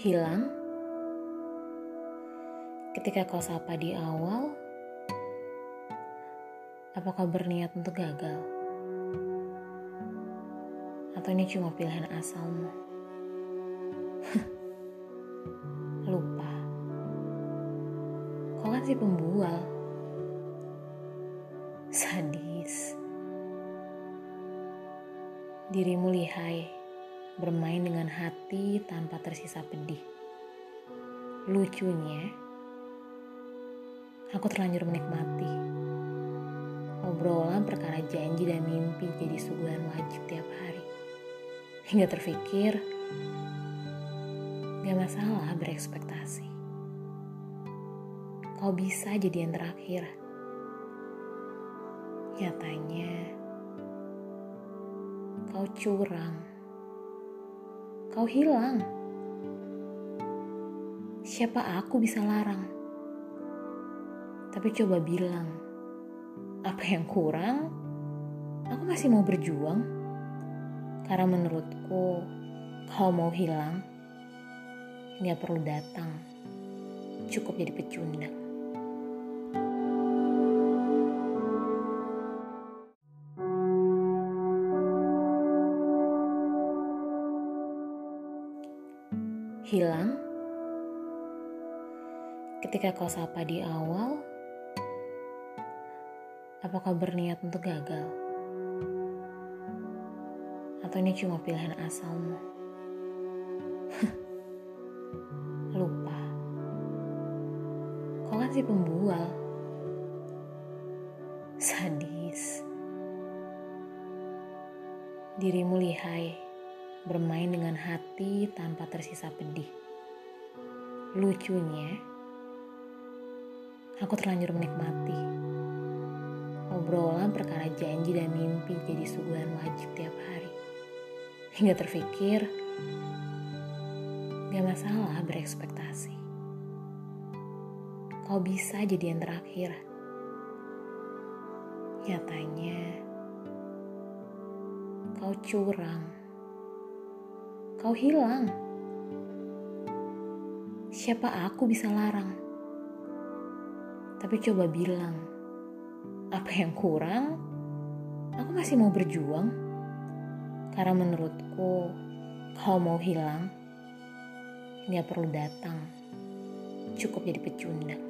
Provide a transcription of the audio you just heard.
hilang ketika kau sapa di awal? Apakah berniat untuk gagal? Atau ini cuma pilihan asalmu? Lupa. Kau kan si pembual. Sadis. Dirimu lihai, bermain dengan hati tanpa tersisa pedih. Lucunya, aku terlanjur menikmati. Obrolan perkara janji dan mimpi jadi suguhan wajib tiap hari. Hingga terfikir, gak masalah berekspektasi. Kau bisa jadi yang terakhir. Nyatanya, kau curang. Kau hilang. Siapa aku bisa larang? Tapi coba bilang, apa yang kurang? Aku masih mau berjuang. Karena menurutku, kau mau hilang, nggak perlu datang. Cukup jadi pecundang. Hilang ketika kau sapa di awal, apakah berniat untuk gagal? Atau ini cuma pilihan asalmu? Lupa. Kau kan si pembual. Sadis. Dirimu lihai, bermain dengan hati tanpa tersisa pedih. Lucunya, aku terlanjur menikmati. Obrolan perkara janji dan mimpi jadi suguhan wajib tiap hari. Hingga terfikir, gak masalah berekspektasi. Kau bisa jadi yang terakhir. Nyatanya, kau curang. Kau hilang. Siapa aku bisa larang? Tapi coba bilang, apa yang kurang? Aku masih mau berjuang. Karena menurutku, kau mau hilang, nggak perlu datang. Cukup jadi pecundang.